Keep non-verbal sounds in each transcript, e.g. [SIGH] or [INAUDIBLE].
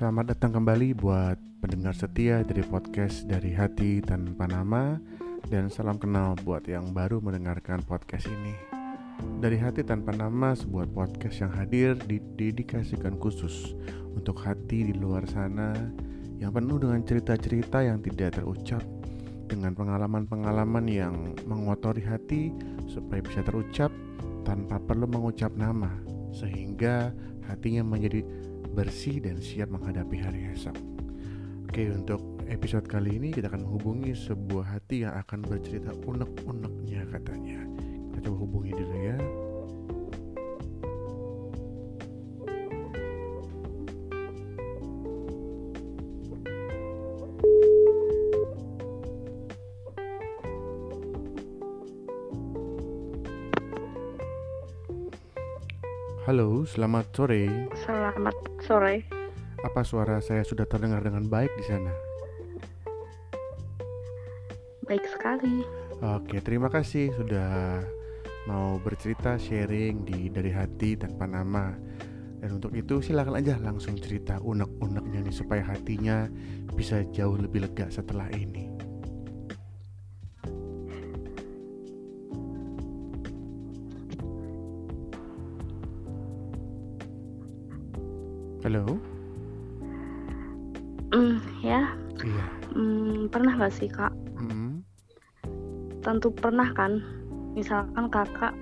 Selamat datang kembali buat pendengar setia dari podcast dari hati tanpa nama dan salam kenal buat yang baru mendengarkan podcast ini. Dari hati tanpa nama sebuah podcast yang hadir didedikasikan khusus untuk hati di luar sana yang penuh dengan cerita-cerita yang tidak terucap dengan pengalaman-pengalaman yang mengotori hati supaya bisa terucap tanpa perlu mengucap nama sehingga hatinya menjadi bersih dan siap menghadapi hari esok. Oke, untuk episode kali ini kita akan menghubungi sebuah hati yang akan bercerita unek-uneknya katanya. Kita coba hubungi dulu ya. Halo, selamat sore. Selamat sore. Apa suara saya sudah terdengar dengan baik di sana? Baik sekali. Oke, terima kasih sudah mau bercerita sharing di dari hati tanpa nama. Dan untuk itu silakan aja langsung cerita unek-uneknya nih supaya hatinya bisa jauh lebih lega setelah ini. Halo? Hmm, ya. Iya. Hmm, pernah gak sih kak? Mm-mm. Tentu pernah kan. Misalkan kakak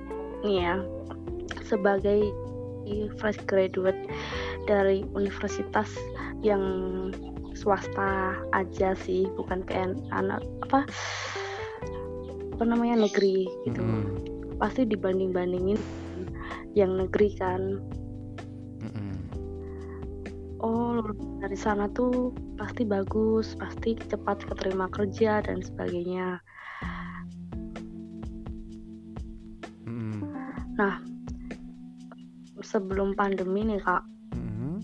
nih ya sebagai fresh graduate dari universitas yang swasta aja sih, bukan kayak anak apa apa namanya negeri gitu. Mm-mm. Pasti dibanding-bandingin yang negeri kan. Oh lulus dari sana tuh pasti bagus, pasti cepat keterima kerja dan sebagainya. Nah, sebelum pandemi nih kak, Mm-mm.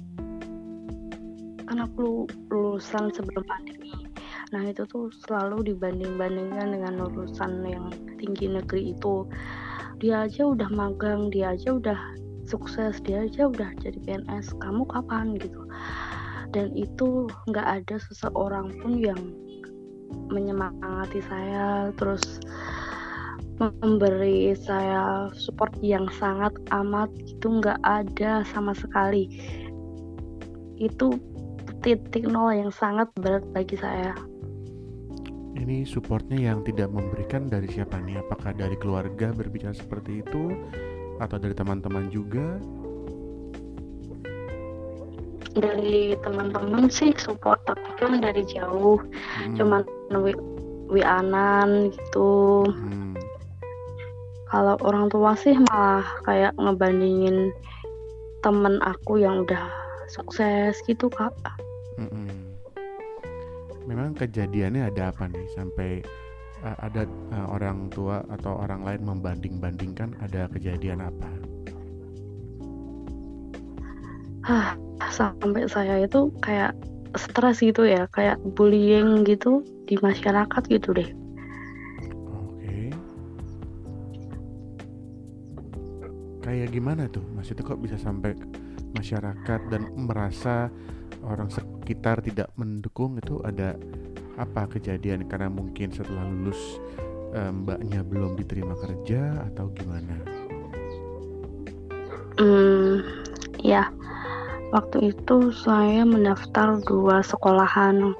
kan aku lulusan sebelum pandemi. Nah itu tuh selalu dibanding-bandingkan dengan lulusan yang tinggi negeri itu. Dia aja udah magang, dia aja udah sukses, dia aja udah jadi PNS. Kamu kapan gitu? Dan itu nggak ada seseorang pun yang menyemangati saya, terus memberi saya support yang sangat amat itu nggak ada sama sekali. Itu titik nol yang sangat berat bagi saya. Ini supportnya yang tidak memberikan dari siapa nih? Apakah dari keluarga berbicara seperti itu atau dari teman-teman juga? Dari teman-teman sih support tapi kan dari jauh Hmm. cuman wi wianan gitu Hmm. kalau orang tua sih malah kayak ngebandingin temen aku yang udah sukses gitu kak Mm-mm. Memang kejadiannya ada apa nih sampai uh, ada uh, orang tua atau orang lain membanding-bandingkan ada kejadian apa? Hah, sampai saya itu kayak stres gitu ya kayak bullying gitu di masyarakat gitu deh Oke. Kayak gimana tuh? Maksudnya kok bisa sampai masyarakat dan merasa orang sekitar tidak mendukung itu ada apa kejadian karena mungkin setelah lulus eh, mbaknya belum diterima kerja atau gimana? Hmm. Waktu itu saya mendaftar dua sekolahan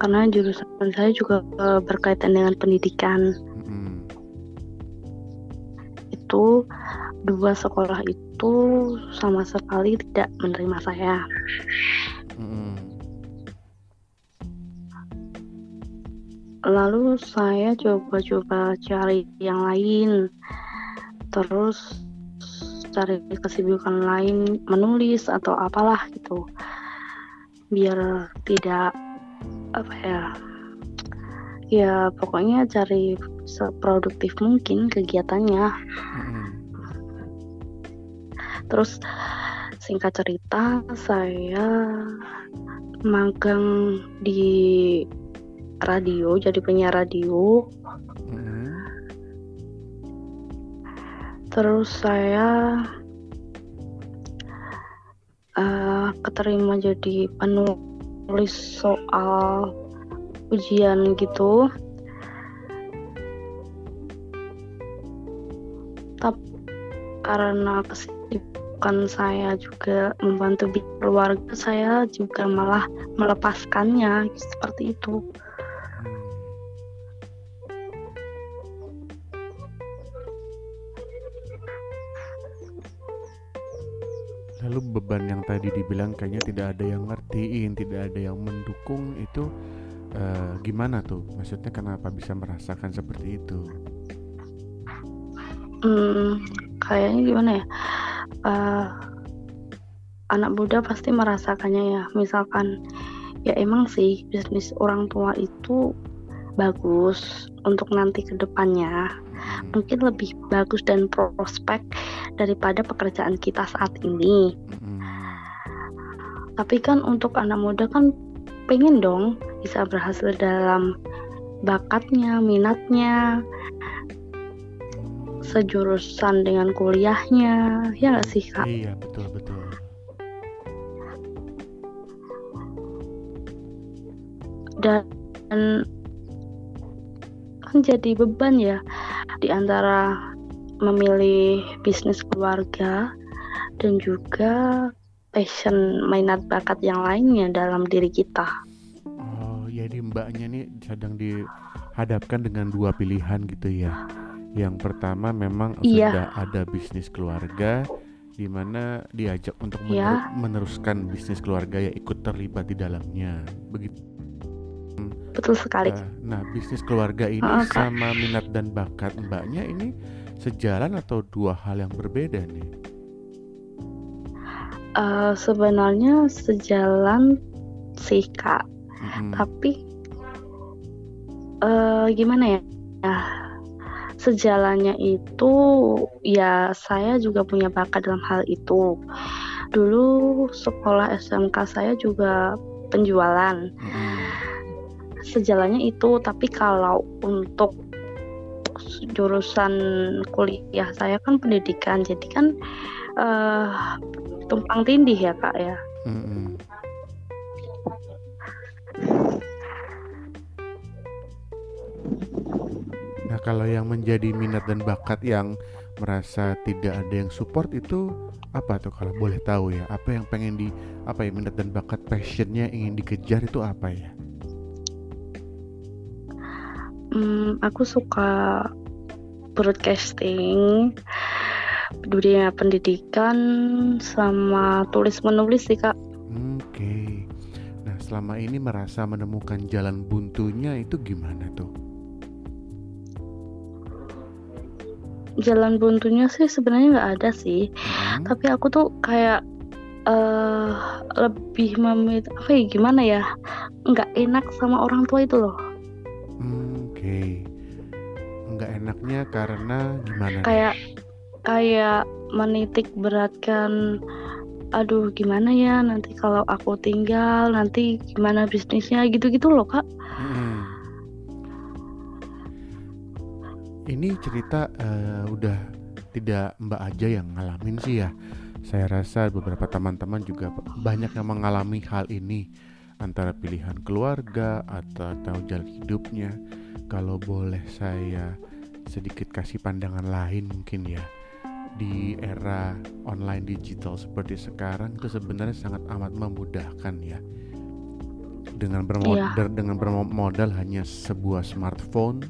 karena jurusan saya juga eh, berkaitan dengan pendidikan. Mm-mm. Itu dua sekolah itu sama sekali tidak menerima saya. Mm-mm. Lalu saya coba-coba cari yang lain. Terus cari kesibukan lain menulis atau apalah gitu. Biar tidak apa ya ya pokoknya cari seproduktif mungkin kegiatannya Mm-mm. terus singkat cerita saya magang di radio jadi penyiar radio terus saya uh, keterima jadi penulis soal ujian gitu. Tapi karena kesibukan saya juga membantu keluarga saya juga malah melepaskannya seperti itu Lalu beban yang tadi dibilang kayaknya tidak ada yang ngertiin, tidak ada yang mendukung itu uh, gimana tuh? Maksudnya kenapa bisa merasakan seperti itu? Hmm, kayaknya gimana ya? Uh, anak muda pasti merasakannya ya. Misalkan ya emang sih bisnis orang tua itu bagus untuk nanti ke depannya. Hmm. Mungkin lebih bagus dan prospek daripada pekerjaan kita saat ini. Hmm. Tapi kan untuk anak muda kan pengen dong bisa berhasil dalam bakatnya, minatnya, sejurusan dengan kuliahnya ya nggak sih kak iya betul betul dan kan jadi beban ya di antara memilih bisnis keluarga dan juga passion minat bakat yang lainnya dalam diri kita oh jadi mbaknya nih sedang dihadapkan dengan dua pilihan gitu ya yang pertama memang iya. sudah ada bisnis keluarga di mana diajak untuk iya. meneruskan bisnis keluarga ya ikut terlibat di dalamnya. Begitu. Betul sekali. Uh, nah, bisnis keluarga ini oh, okay. sama minat dan bakat Mbaknya ini sejalan atau dua hal yang berbeda nih? Uh, sebenarnya sejalan sih kak, hmm. tapi uh, gimana ya? Nah, sejalannya itu ya saya juga punya bakat dalam hal itu dulu sekolah SMK saya juga penjualan hmm. sejalannya itu tapi kalau untuk jurusan kuliah saya kan pendidikan jadi kan uh, tumpang tindih ya kak ya hmm. Nah, kalau yang menjadi minat dan bakat yang merasa tidak ada yang support itu apa tuh kalau boleh tahu ya? Apa yang pengen di apa ya minat dan bakat passionnya ingin dikejar itu apa ya? Hmm, aku suka broadcasting, dunia pendidikan, sama tulis menulis sih kak. Oke. Okay. Nah selama ini merasa menemukan jalan buntunya itu gimana tuh? jalan buntunya sih sebenarnya nggak ada sih hmm. tapi aku tuh kayak uh, lebih memilih apa ya gimana ya nggak enak sama orang tua itu loh hmm, oke okay. Enaknya karena gimana kayak nih? kayak menitik beratkan aduh gimana ya nanti kalau aku tinggal nanti gimana bisnisnya gitu-gitu loh kak hmm ini cerita uh, udah tidak Mbak aja yang ngalamin sih ya. Saya rasa beberapa teman-teman juga banyak yang mengalami hal ini antara pilihan keluarga atau, atau jalan hidupnya. Kalau boleh saya sedikit kasih pandangan lain mungkin ya di era online digital seperti sekarang itu sebenarnya sangat amat memudahkan ya dengan bermodal iya. dengan bermodal hanya sebuah smartphone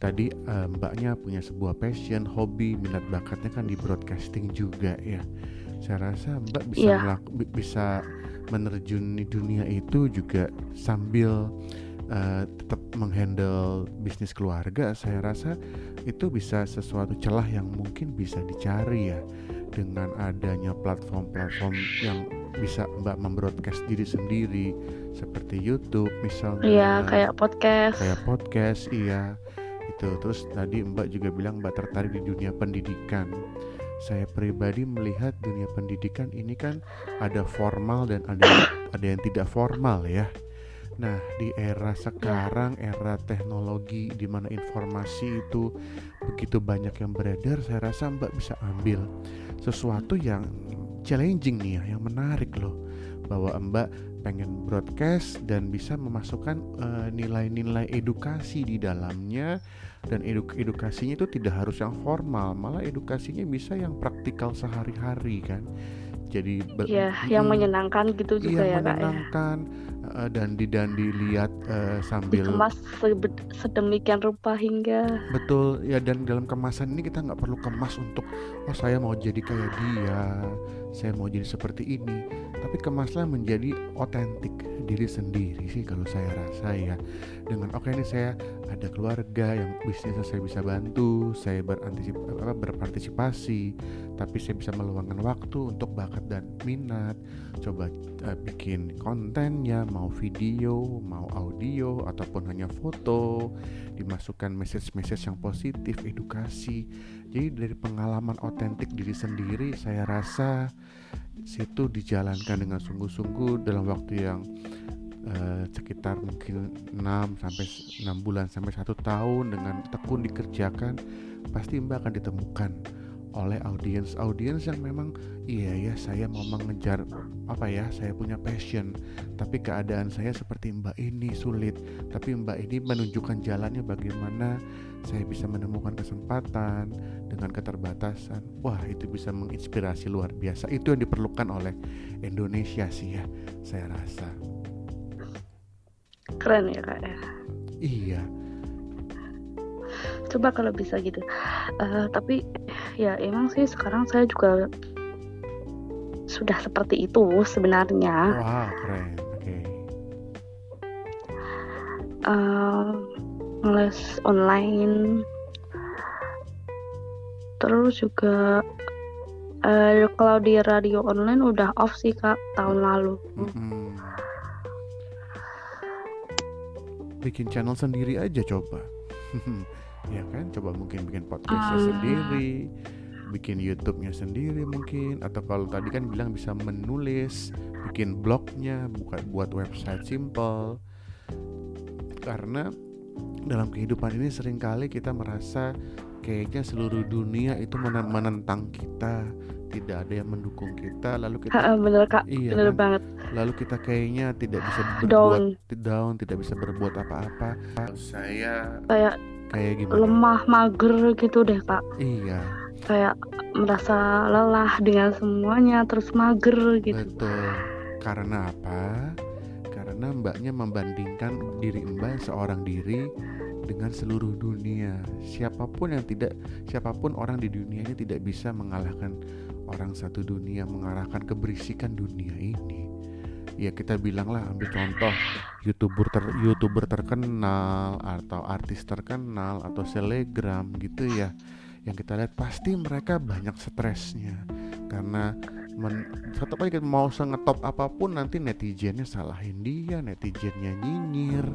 tadi uh, mbaknya punya sebuah passion, hobi, minat bakatnya kan di broadcasting juga ya. Saya rasa mbak bisa yeah. melaku, bisa menerjuni dunia itu juga sambil uh, tetap menghandle bisnis keluarga. Saya rasa itu bisa sesuatu celah yang mungkin bisa dicari ya dengan adanya platform-platform yang bisa mbak membroadcast diri sendiri seperti YouTube misalnya. Iya, kayak podcast. Kayak podcast, iya gitu terus tadi Mbak juga bilang Mbak tertarik di dunia pendidikan saya pribadi melihat dunia pendidikan ini kan ada formal dan ada ada yang tidak formal ya Nah, di era sekarang, era teknologi di mana informasi itu begitu banyak yang beredar, saya rasa Mbak bisa ambil sesuatu yang challenging nih ya yang menarik loh. Bahwa Mbak pengen broadcast dan bisa memasukkan uh, nilai-nilai edukasi di dalamnya. Dan eduk edukasinya itu tidak harus yang formal malah edukasinya bisa yang praktikal sehari-hari kan jadi ya yang menyenangkan gitu juga iya, ya. menyenangkan. Kak uh, dan di dan dilihat uh, sambil dikemas sedemikian rupa hingga betul ya dan dalam kemasan ini kita nggak perlu kemas untuk oh saya mau jadi kayak dia saya mau jadi seperti ini. Tapi kemaslah menjadi otentik diri sendiri sih kalau saya rasa ya. Dengan oke okay, ini saya ada keluarga yang bisnisnya saya bisa bantu saya apa, berpartisipasi tapi saya bisa meluangkan waktu untuk bakat dan minat. Coba uh, bikin kontennya mau video mau audio ataupun hanya foto. Dimasukkan message-message yang positif edukasi. Jadi dari pengalaman otentik diri sendiri saya rasa situ dijalankan dengan sungguh-sungguh dalam waktu yang uh, sekitar mungkin 6 sampai 6 bulan sampai satu tahun dengan tekun dikerjakan pasti Mbak akan ditemukan oleh audiens-audiens yang memang iya ya saya mau mengejar apa ya saya punya passion. Tapi keadaan saya seperti Mbak ini sulit. Tapi Mbak ini menunjukkan jalannya bagaimana saya bisa menemukan kesempatan dengan keterbatasan. Wah itu bisa menginspirasi luar biasa. Itu yang diperlukan oleh Indonesia sih ya saya rasa. Keren ya kak ya. Iya coba kalau bisa gitu. Uh, tapi ya emang sih sekarang saya juga sudah seperti itu sebenarnya. Wah keren. Oke. Okay. uh, les online. Terus juga uh, kalau di radio online udah off sih kak tahun lalu. Mm-hmm. bikin channel sendiri aja coba [LAUGHS] ya kan? Coba mungkin bikin podcastnya uh. sendiri bikin YouTube-nya sendiri mungkin atau kalau tadi kan bilang bisa menulis bikin blognya bukan buat website simple. Karena dalam kehidupan ini sering kali kita merasa kayaknya seluruh dunia itu menentang kita tidak ada yang mendukung kita lalu kita ha, bener kak. Iya bener kan? banget. Lalu kita kayaknya tidak bisa berbuat down, down tidak bisa berbuat apa-apa. Saya kayak kayak gimana? Lemah mager gitu deh kak. Iya. Kayak merasa lelah dengan semuanya terus mager gitu. Betul. Karena apa? Karena mbaknya membandingkan diri mbak seorang diri dengan seluruh dunia. Siapa pun yang tidak, siapa pun orang di dunia ini tidak bisa mengalahkan orang satu dunia, mengalahkan keberisikan dunia ini. Ya kita bilanglah ambil contoh youtuber ter, youtuber terkenal atau artis terkenal atau selegram gitu ya. Yang kita lihat pasti mereka banyak stresnya karena men, satu kali kita mau sengetop apa pun nanti netizennya salahin dia netizennya nyinyir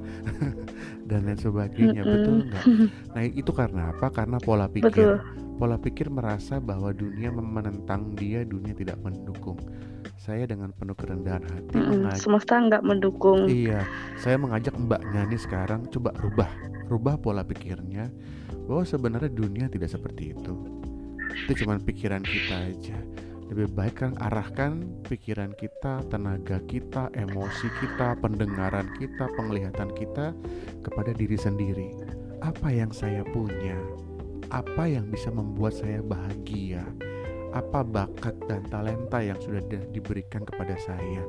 [LAUGHS] dan lain sebagainya mm -hmm. betul nggak? [LAUGHS] Nah itu karena apa? Karena pola pikir. Betul. pola pikir merasa bahwa dunia menentang dia dunia tidak mendukung. Saya dengan penuh kerendahan hati mm -hmm. semesta nggak mendukung. Iya saya mengajak mbaknya nih sekarang coba rubah rubah pola pikirnya bahwa sebenarnya dunia tidak seperti itu. Itu cuma pikiran kita aja lebih baik kan arahkan pikiran kita, tenaga kita, emosi kita, pendengaran kita, penglihatan kita kepada diri sendiri. Apa yang saya punya? Apa yang bisa membuat saya bahagia? Apa bakat dan talenta yang sudah diberikan kepada saya?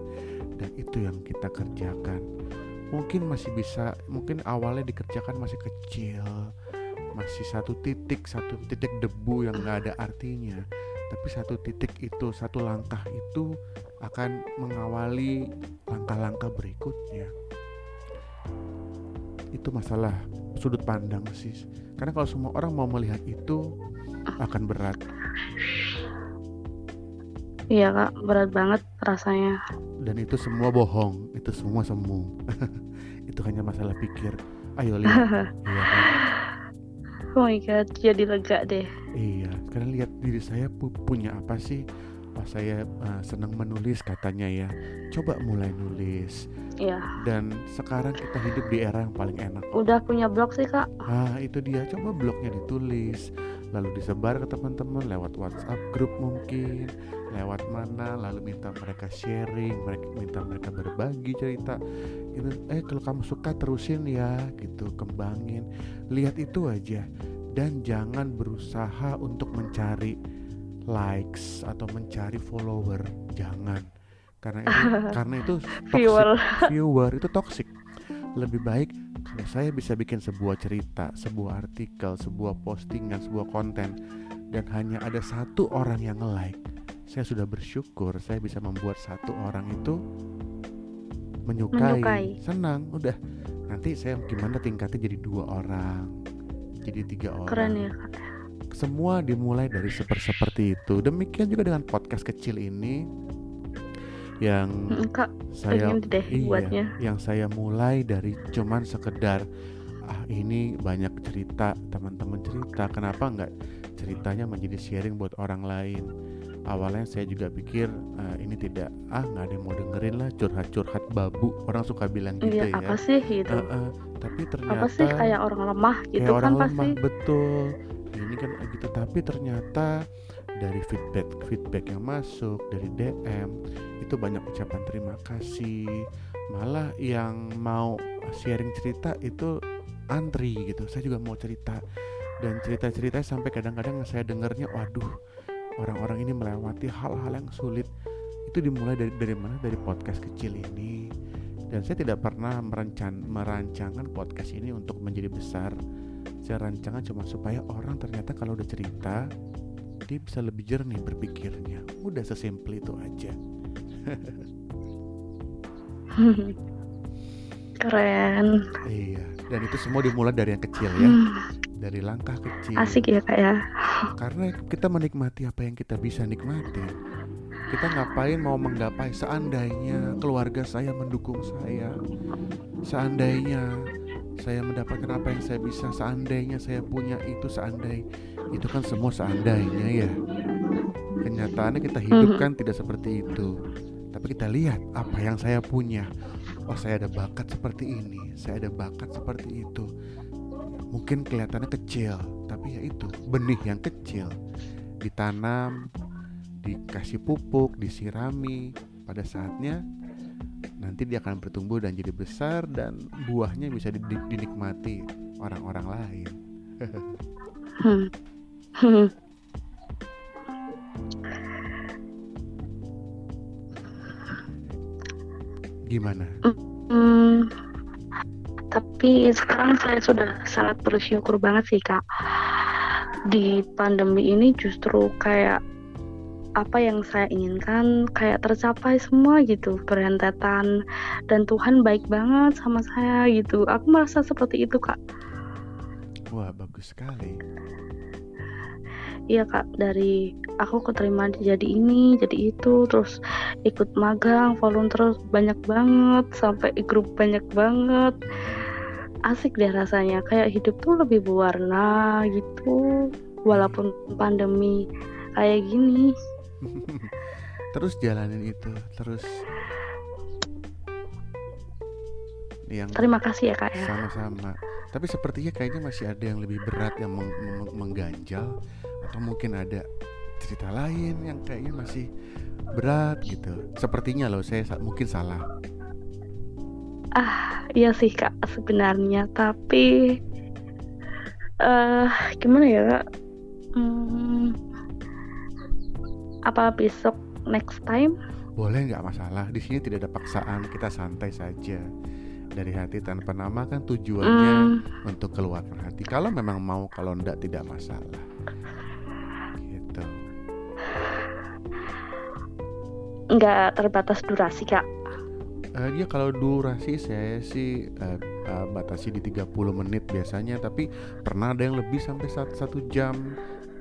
Dan itu yang kita kerjakan. Mungkin masih bisa, mungkin awalnya dikerjakan masih kecil, masih satu titik, satu titik debu yang nggak ada artinya tapi satu titik itu satu langkah itu akan mengawali langkah-langkah berikutnya. Itu masalah sudut pandang sih. Karena kalau semua orang mau melihat itu akan berat. Iya kak. Berat banget rasanya. Dan itu semua bohong. Itu semua semu. [LAUGHS] Itu hanya masalah pikir. Ayo lihat. [LAUGHS] Iya kan? oh my god jadi lega deh iya karena lihat diri saya pu punya apa sih? Oh saya uh, senang menulis katanya ya. Coba mulai nulis. Iya. dan sekarang kita hidup di era yang paling enak. Udah punya blog sih kak. ah itu dia. Coba blognya ditulis. Lalu disebar ke teman-teman lewat WhatsApp grup mungkin. Lewat mana? Lalu minta mereka sharing mereka minta mereka berbagi cerita. Itu eh kalau kamu suka terusin ya gitu. Kembangin. Lihat itu aja dan jangan berusaha untuk mencari likes atau mencari follower. Jangan. Karena itu [LAUGHS] karena itu toxic. Viewer. viewer itu toxic. Lebih baik kalau saya bisa bikin sebuah cerita sebuah artikel sebuah postingan sebuah konten dan hanya ada satu orang yang nge-like saya sudah bersyukur saya bisa membuat satu orang itu menyukai, Menyukai. senang udah. Nanti saya gimana tingkatnya jadi dua orang jadi tiga orang Keren ya kak. semua dimulai dari seper seperti itu demikian juga dengan podcast kecil ini yang Kak, saya deh iya, buatnya. yang saya mulai dari cuman sekedar ah ini banyak cerita teman-teman cerita kenapa nggak ceritanya menjadi sharing buat orang lain awalnya saya juga pikir ah, ini tidak ah nggak ada yang mau dengerin lah curhat-curhat babu. Orang suka bilang gitu Iya, ya. apa sih gitu? Eh, eh, tapi ternyata apa sih kayak orang lemah kayak gitu kan orang pasti. lemah betul. Ini kan gitu tapi ternyata dari feedback feedback yang masuk dari DM itu banyak ucapan terima kasih. Malah yang mau sharing cerita itu antri gitu. Saya juga mau cerita. Dan cerita-cerita sampai kadang-kadang saya dengarnya waduh orang-orang ini melewati hal-hal yang sulit. Itu dimulai dari dari mana? Dari podcast kecil ini. Dan saya tidak pernah merencan merancangkan podcast ini untuk menjadi besar. Saya rancangkan cuma supaya orang ternyata kalau udah cerita dia bisa lebih jernih berpikirnya. Udah sesimpel itu aja. [LAUGHS] Keren. iya dan itu semua dimulai dari yang kecil ya. Hmm, dari langkah kecil. Asik ya kak ya. karena kita menikmati apa yang kita bisa nikmati. Kita ngapain mau menggapai seandainya keluarga saya mendukung saya. Seandainya saya mendapatkan apa yang saya bisa seandainya saya punya itu seandai itu kan semua seandainya ya. Kenyataannya kita hidup kan tidak seperti itu. Tapi kita lihat apa yang saya punya. Oh saya ada bakat seperti ini saya ada bakat seperti itu mungkin kelihatannya kecil tapi ya itu benih yang kecil ditanam dikasih pupuk disirami pada saatnya nanti dia akan bertumbuh dan jadi besar dan buahnya bisa di- di- dinikmati orang-orang lain. Hmm. gimana Hmm, tapi sekarang saya sudah sangat bersyukur banget sih kak. Di pandemi ini justru kayak apa yang saya inginkan kayak tercapai semua gitu berentetan dan Tuhan baik banget sama saya gitu. Aku merasa seperti itu kak. wah bagus sekali Iya kak dari aku keterima jadi ini jadi itu terus ikut magang volunteer banyak banget sampai grup banyak banget asik deh rasanya. Kayak hidup tuh lebih berwarna gitu walaupun pandemi kayak gini. [LAUGHS] Terus jalanin itu terus yang terima kasih ya kak ya. Sama-sama. Tapi sepertinya kayaknya masih ada yang lebih berat yang meng- meng- mengganjal atau mungkin ada cerita lain yang kayaknya masih berat gitu. Sepertinya loh saya sa- mungkin salah ah iya sih kak sebenarnya. Tapi eh gimana ya kak? Hmm, apa besok next time? Boleh nggak masalah? Di sini tidak ada paksaan kita santai saja. Dari hati tanpa nama kan tujuannya Hmm, untuk keluarkan hati. Kalau memang mau kalau enggak tidak masalah. Gitu. Nggak terbatas durasi kak Eh, dia kalau durasi saya sih eh, eh, batasi di 30 menit biasanya tapi pernah ada yang lebih sampai satu, satu jam.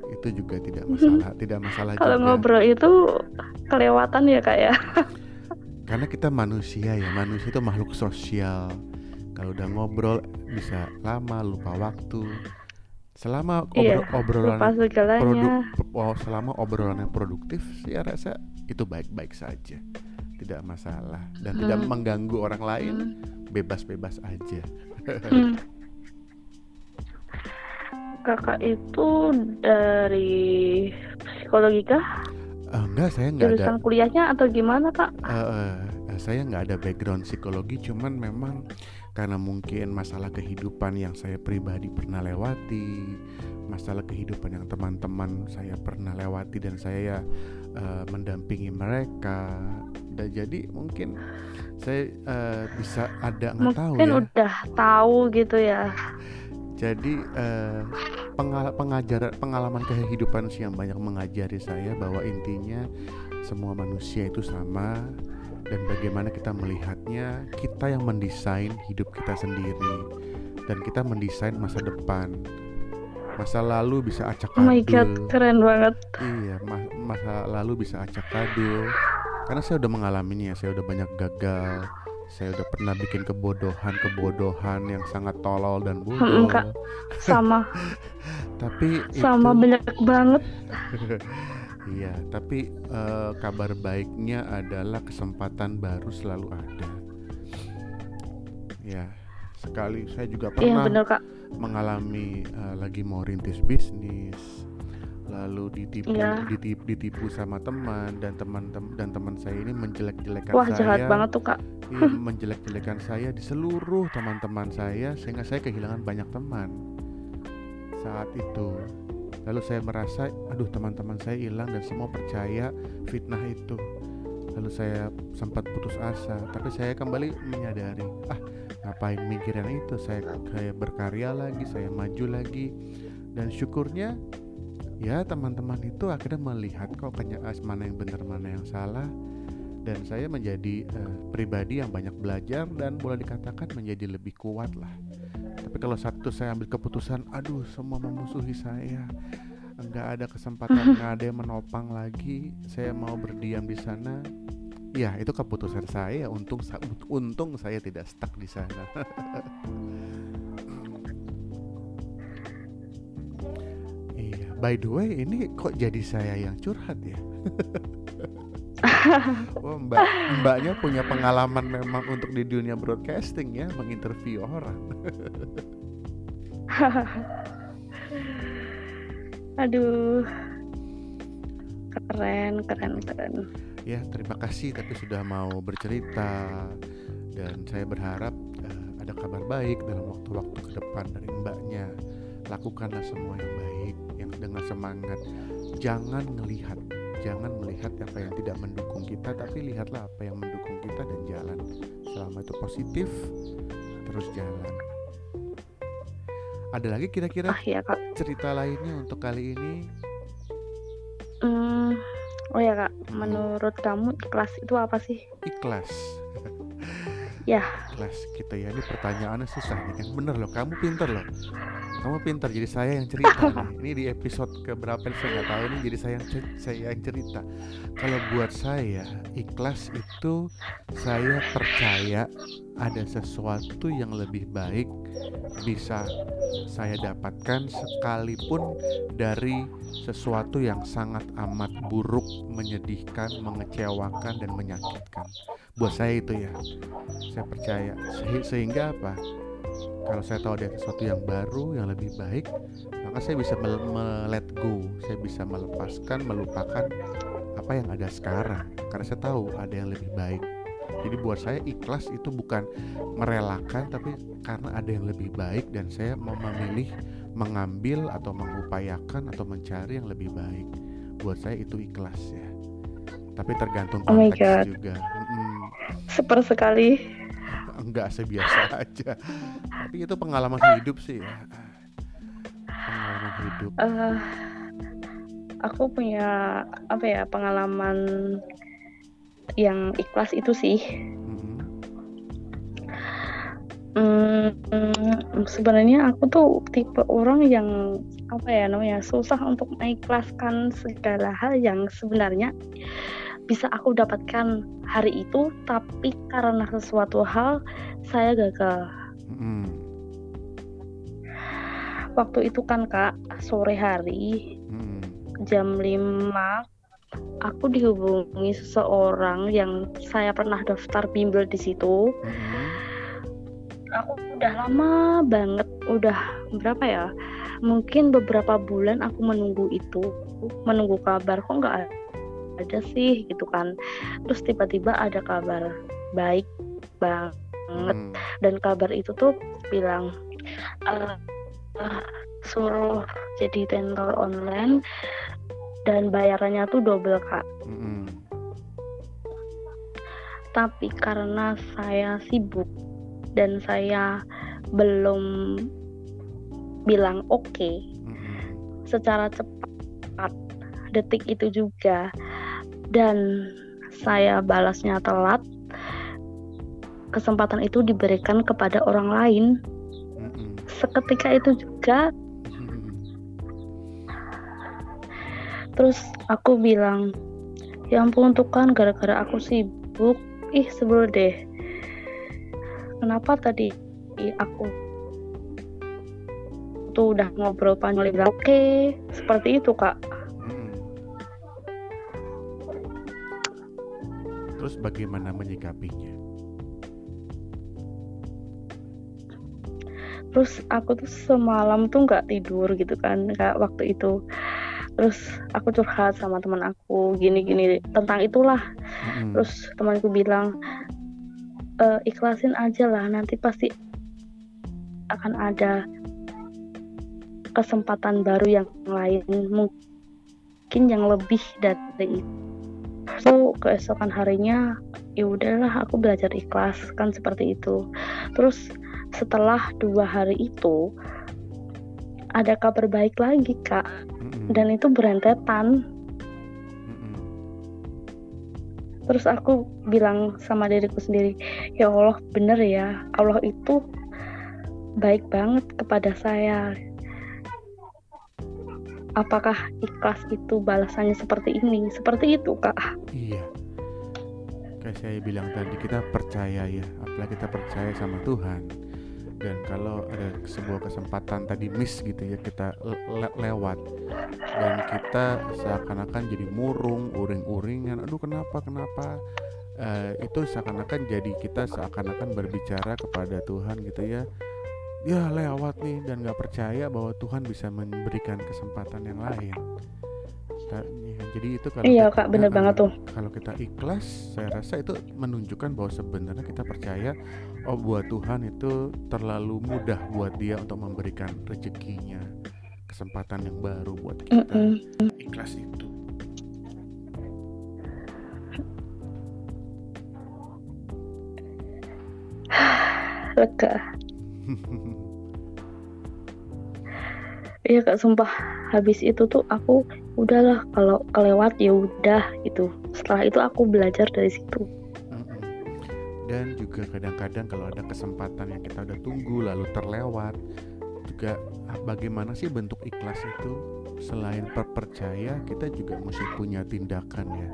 Itu juga tidak masalah tidak masalah kalau ngobrol itu kelewatan ya kak ya? Karena kita manusia ya manusia itu makhluk sosial. Kalau udah ngobrol bisa lama lupa waktu. Selama Iya, obro- obrolan lupa segalanya. produ- oh, selama obrolannya produktif saya rasa itu baik-baik saja tidak masalah dan tidak Hmm. mengganggu orang lain Hmm. bebas-bebas aja Hmm. [LAUGHS] Kakak itu dari psikologi kah? Eh, enggak saya nggak ada Jurusan kuliahnya atau gimana kak? Eh, eh, saya nggak ada background psikologi cuman memang karena mungkin masalah kehidupan yang saya pribadi pernah lewati masalah kehidupan yang teman-teman saya pernah lewati dan saya eh, mendampingi mereka. Dan jadi mungkin saya eh, bisa ada nggak tahu Mungkin ya. udah tahu gitu ya. jadi eh, pengal- pengajaran pengalaman kehidupan sih yang banyak mengajari saya bahwa intinya semua manusia itu sama dan bagaimana kita melihatnya kita yang mendesain hidup kita sendiri dan kita mendesain masa depan masa lalu bisa acak Oh my god, keren banget. iya ma- masa lalu bisa acak adul karena saya udah mengalaminya saya udah banyak gagal saya udah pernah bikin kebodohan-kebodohan yang sangat tolol dan bodoh. Kak. Sama, [LAUGHS] Tapi sama itu banyak banget. [LAUGHS] iya, tapi eh, kabar baiknya adalah kesempatan baru selalu ada. Ya, sekali saya juga Iya pernah bener kak. Mengalami eh, lagi mau rintis bisnis lalu ditipu Iya. ditipu, ditipu sama teman dan teman tem- dan teman saya ini menjelek-jelekan Wah saya jahat banget tuh kak. Iya, [LAUGHS] menjelek-jelekan saya di seluruh teman-teman saya sehingga saya kehilangan banyak teman saat itu. Lalu saya merasa, aduh teman-teman saya hilang dan semua percaya fitnah itu. Lalu saya sempat putus asa, tapi saya kembali menyadari, ah ngapain mikirin itu? Saya saya berkarya lagi, saya maju lagi, dan syukurnya ya teman-teman itu akhirnya melihat kok kenya- mana yang benar mana yang salah dan saya menjadi eh, pribadi yang banyak belajar dan boleh dikatakan menjadi lebih kuat lah. Tapi kalau satu saya ambil keputusan, aduh semua memusuhi saya, nggak ada kesempatan, [LAUGHS] nggak ada yang menopang lagi, saya mau berdiam di sana. Ya itu keputusan saya. Untung untung saya tidak stuck di sana. [LAUGHS] iya. By the way, ini kok jadi saya yang curhat ya? Wah, [LAUGHS] mbak, mbaknya punya pengalaman memang untuk di dunia broadcasting ya, menginterview orang. [LAUGHS] Aduh, keren, keren, keren. Ya, terima kasih tapi sudah mau bercerita dan saya berharap eh, ada kabar baik dalam waktu-waktu ke depan dari mbaknya. Lakukanlah semua yang baik, yang dengan semangat. Jangan melihat, jangan melihat apa yang tidak mendukung kita, tapi lihatlah apa yang mendukung kita dan jalan. Selama itu positif, terus jalan. Ada lagi kira-kira Ah ya cerita lainnya untuk kali ini? Hmm, oh ya kak, menurut kamu kelas itu apa sih? Ikhlas. [LAUGHS] Ya. Ikhlas kita ya. Ini pertanyaannya susah nih kan? Bener loh kamu pinter loh. Kamu pinter jadi saya yang cerita [LAUGHS] nih. Ini di episode keberapa saya nggak tahu. Nih jadi saya yang cer- saya yang cerita. Kalau buat saya ikhlas itu saya percaya ada sesuatu yang lebih baik bisa saya dapatkan sekalipun dari sesuatu yang sangat amat buruk, menyedihkan, mengecewakan dan menyakitkan. Buat saya itu ya, saya percaya Se- sehingga apa? Kalau saya tahu ada sesuatu yang baru, yang lebih baik, maka saya bisa mel- me- let go, saya bisa melepaskan, melupakan apa yang ada sekarang. Karena saya tahu ada yang lebih baik. Jadi buat saya ikhlas itu bukan merelakan, tapi karena ada yang lebih baik dan saya mau memilih mengambil atau mengupayakan atau mencari yang lebih baik. Buat saya itu ikhlas ya. Tapi tergantung Oh konteks God. juga. Mm-mm Super sekali. enggak sebiasa [LAUGHS] aja tapi itu pengalaman hidup sih ya pengalaman hidup Eh, aku punya apa ya pengalaman yang ikhlas itu sih. Hmm, hmm, sebenarnya aku tuh tipe orang yang apa ya namanya susah untuk mengikhlaskan segala hal yang sebenarnya bisa aku dapatkan hari itu, tapi karena sesuatu hal saya gagal. Mm-mm. waktu itu kan kak sore hari Mm-mm. jam 5 aku dihubungi seseorang yang saya pernah daftar bimbel di situ. Mm-mm. aku udah lama banget udah berapa ya? Mungkin beberapa bulan aku menunggu itu menunggu kabar kok nggak ada sih? gitu kan. Terus tiba-tiba ada kabar baik banget. Mm. dan kabar itu tuh bilang eh, eh, suruh jadi tentor online dan bayarannya tuh double kak Mm-mm. tapi karena saya sibuk dan saya belum bilang oke Mm-mm. secara cepat detik itu juga dan saya balasnya telat kesempatan itu diberikan kepada orang lain seketika itu juga terus aku bilang ya ampun tuh kan gara-gara aku sibuk. Ih sebel deh. Kenapa tadi ih, aku tuh udah ngobrol panjang bilang oke seperti itu kak. Mm-mm. Terus bagaimana menyikapinya? terus aku tuh semalam tuh nggak tidur gitu kan kak waktu itu terus aku curhat sama teman aku gini-gini tentang itulah Mm-mm. terus temanku bilang "Eh, ikhlasin aja lah nanti pasti akan ada kesempatan baru yang lain mungkin yang lebih dari itu so keesokan harinya ya udahlah aku belajar ikhlas kan seperti itu terus setelah dua hari itu ada kabar baik lagi kak. Dan itu berentetan Mm-mm. Terus aku bilang sama diriku sendiri, ya Allah bener ya, Allah itu baik banget kepada saya. Apakah ikhlas itu balasannya seperti ini? Seperti itu kak. Iya. Kayak saya bilang tadi kita percaya ya, apalagi kita percaya sama Tuhan. Dan kalau ada sebuah kesempatan tadi miss gitu ya kita le- le- lewat dan kita seakan-akan jadi murung, uring-uringan. Aduh kenapa kenapa? Eh, itu seakan-akan jadi kita seakan-akan berbicara kepada Tuhan gitu ya. Ya lewat nih dan nggak percaya bahwa Tuhan bisa memberikan kesempatan yang lain. Ya, Jadi itu kalau Iya kita- kak, bener banget tuh. kalau kita ikhlas saya rasa itu menunjukkan bahwa sebenarnya kita percaya oh buat Tuhan itu terlalu mudah buat dia untuk memberikan rezekinya kesempatan yang baru buat kita Mm-mm. ikhlas itu [SIGHS] Lega. [LAUGHS] Iya kak, sumpah habis itu tuh aku udahlah kalau kelewat ya udah gitu. Setelah itu aku belajar dari situ. Dan juga kadang-kadang kalau ada kesempatan yang kita udah tunggu lalu terlewat juga ah, bagaimana sih bentuk ikhlas itu selain per- percaya kita juga mesti punya tindakan ya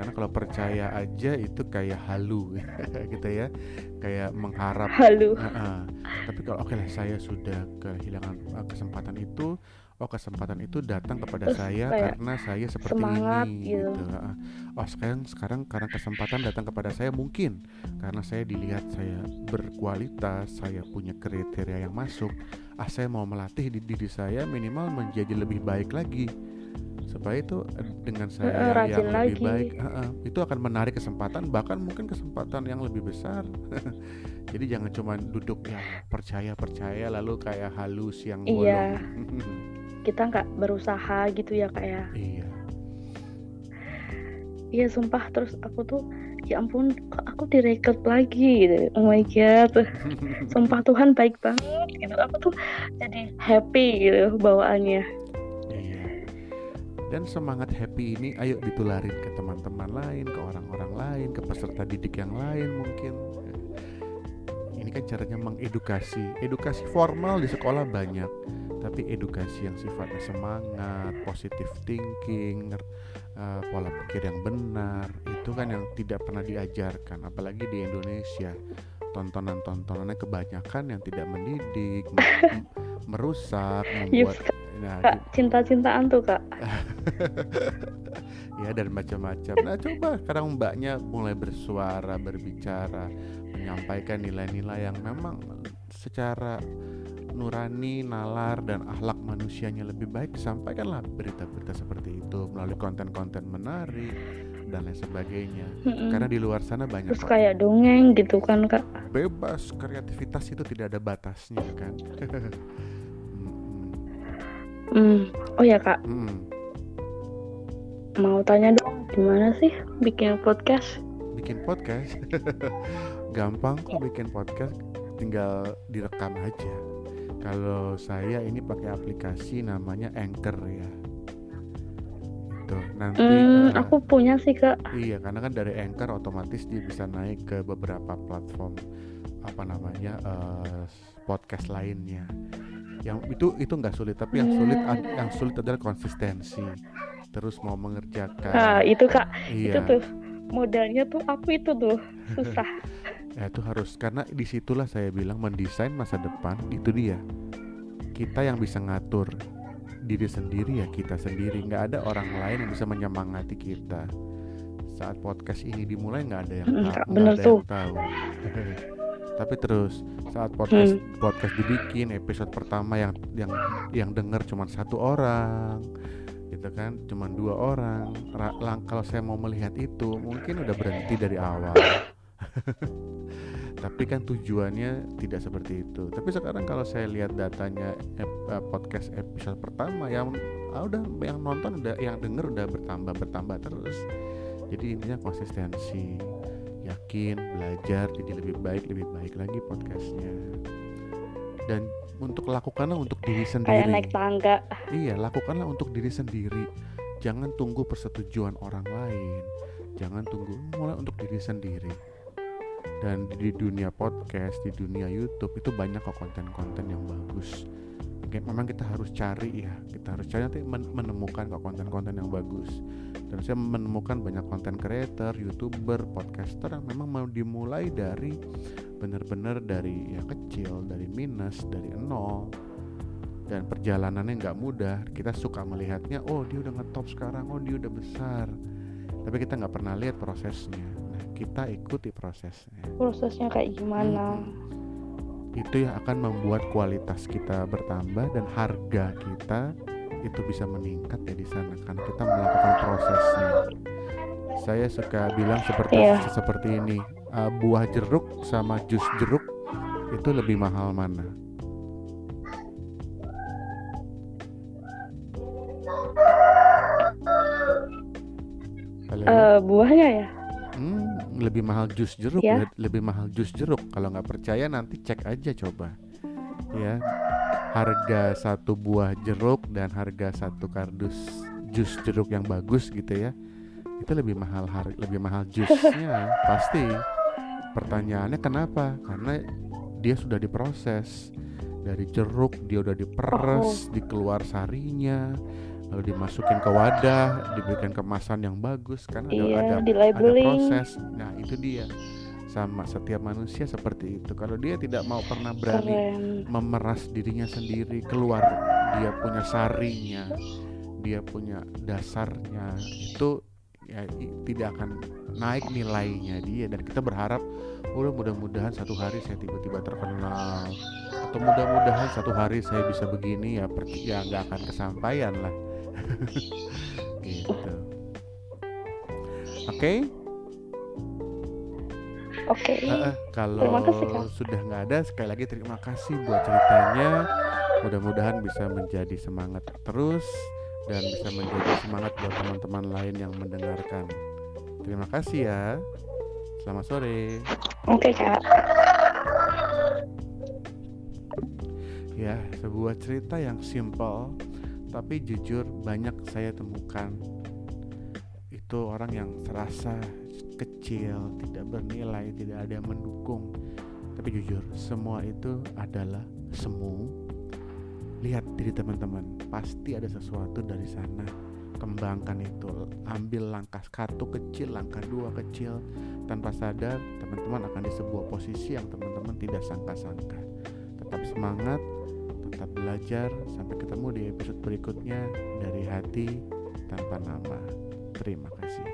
karena kalau percaya aja itu kayak halu [LAUGHS] gitu ya kayak mengharap Halo. Heeh. Tapi kalau oke lah saya sudah kehilangan uh, kesempatan itu, oh kesempatan itu datang kepada Terus saya karena saya seperti semangat ini gitu. Heeh. Oh sekarang sekarang karena kesempatan datang kepada saya mungkin karena saya dilihat saya berkualitas, saya punya kriteria yang masuk. Ah saya mau melatih di diri saya minimal menjadi lebih baik lagi supaya itu eh, dengan saya rajin yang lebih lagi. baik heeh, itu akan menarik kesempatan bahkan mungkin kesempatan yang lebih besar [LAUGHS] jadi jangan cuma duduk ya percaya percaya lalu kayak halus yang Iya. bolong [LAUGHS] [LAUGHS] Kita nggak berusaha gitu ya kak ya. iya Iya sumpah terus aku tuh ya ampun kok aku direkrut lagi gitu. Oh my god. Sumpah Tuhan baik banget gitu. Aku tuh jadi happy gitu bawaannya. Iya dan semangat happy ini ayo ditularin ke teman-teman lain ke orang-orang lain ke peserta didik yang lain mungkin. Ini kan caranya mengedukasi. Edukasi formal di sekolah banyak tapi edukasi yang sifatnya semangat positive thinking eh, pola pikir yang benar itu kan yang tidak pernah diajarkan. Apalagi di Indonesia tontonan-tontonannya kebanyakan yang tidak mendidik [LAUGHS] merusak Yes, membuat nah Kak, gi- cinta-cintaan tuh kak. [LAUGHS] ya dan macam-macam nah coba sekarang mbaknya mulai bersuara berbicara menyampaikan nilai-nilai yang memang secara nurani nalar dan akhlak manusianya lebih baik sampaikanlah berita-berita seperti itu melalui konten-konten menarik dan lain sebagainya Mm-mm. karena di luar sana banyak Terus kayak dongeng gitu kan kak. bebas kreativitas itu tidak ada batasnya kan. [LAUGHS] Hmm. Oh ya kak, Mm-mm. mau tanya dong, gimana sih bikin podcast? bikin podcast [LAUGHS] gampang kok bikin podcast tinggal direkam aja kalau saya ini pakai aplikasi namanya Anchor ya itu nanti Hmm, eh, aku punya sih kak. iya karena kan dari Anchor otomatis dia bisa naik ke beberapa platform apa namanya eh, podcast lainnya yang itu itu nggak sulit tapi yang sulit ad- yang sulit adalah konsistensi. Terus mau mengerjakan. Nah, itu kak, iya. Itu tuh modalnya tuh aku itu tuh? [LAUGHS] Susah. Ya itu harus karena di situlah saya bilang mendesain masa depan itu dia. Kita yang bisa ngatur diri sendiri ya kita sendiri. Nggak ada orang lain yang bisa menyemangati kita. Saat podcast ini dimulai nggak ada yang Mm, tahu nggak bener ada tuh. yang tahu [LAUGHS] tapi terus saat podcast Hmm. podcast dibikin episode pertama yang yang yang dengar cuma satu orang gitu kan cuma dua orang. Ra- lang- kalau saya mau melihat itu mungkin udah berhenti dari awal. [LAUGHS] Tapi kan tujuannya tidak seperti itu. Tapi sekarang kalau saya lihat datanya ep- eh, podcast episode pertama yang ah, udah yang nonton udah yang denger udah bertambah bertambah terus. Jadi intinya konsistensi yakin belajar jadi lebih baik lebih baik lagi podcastnya dan untuk lakukanlah untuk diri Kayak sendiri naik tangga. Iya, lakukanlah untuk diri sendiri. Jangan tunggu persetujuan orang lain. Jangan tunggu mulai untuk diri sendiri. Dan di dunia podcast, di dunia YouTube itu banyak kok konten-konten yang bagus. Oke, memang kita harus cari ya. Kita harus cari nanti men- menemukan kok konten-konten yang bagus. Dan saya menemukan banyak konten creator, youtuber, podcaster yang memang mau dimulai dari benar-benar dari yang kecil, dari minus, dari nol dan perjalanannya nggak mudah kita suka melihatnya oh dia udah ngetop sekarang oh dia udah besar tapi kita nggak pernah lihat prosesnya nah kita ikuti prosesnya Prosesnya kayak gimana? Mm-mm. Itu yang akan membuat kualitas kita bertambah dan harga kita itu bisa meningkat ya di sana kan kita melakukan prosesnya saya suka bilang seperti Iya. seperti ini uh, buah jeruk sama jus jeruk itu lebih mahal mana Halo? Eh, buahnya ya? Lebih mahal jus jeruk, Ya. le- lebih mahal jus jeruk. Kalau nggak percaya nanti cek aja coba. Ya, harga satu buah jeruk dan harga satu kardus jus jeruk yang bagus gitu ya, itu lebih mahal lebih mahal jusnya [LAUGHS] pasti. Pertanyaannya kenapa? Karena dia sudah diproses dari jeruk, dia udah diperes, dikeluar sarinya, lalu dimasukin ke wadah, diberikan kemasan yang bagus karena ada, Iya, ada ada proses. Nah, itu dia. Sama setiap manusia seperti itu. Kalau dia tidak mau pernah berani Keren. memeras dirinya sendiri, keluar dia punya sarinya, dia punya dasarnya, itu ya tidak akan naik nilainya dia dan kita berharap udah mudah-mudahan satu hari saya tiba-tiba terkenal atau mudah-mudahan satu hari saya bisa begini ya ya nggak akan kesampaian lah [LAUGHS] gitu oke Oke. Kalau Terima kasih, Kak. sudah nggak ada sekali lagi terima kasih buat ceritanya mudah-mudahan bisa menjadi semangat terus dan bisa menjadi semangat buat teman-teman lain yang mendengarkan terima kasih ya selamat sore Oke, Kak. ya sebuah cerita yang simple tapi jujur banyak saya temukan. Itu orang yang serasa kecil tidak bernilai tidak ada yang mendukung. Tapi jujur semua itu adalah semu. Lihat diri teman-teman pasti ada sesuatu dari sana. Kembangkan itu ambil langkah satu kecil langkah dua kecil. Tanpa sadar teman-teman akan di sebuah posisi yang teman-teman tidak sangka-sangka. Tetap semangat tetap belajar. Sampai ketemu di episode berikutnya dari hati tanpa nama. Terima kasih.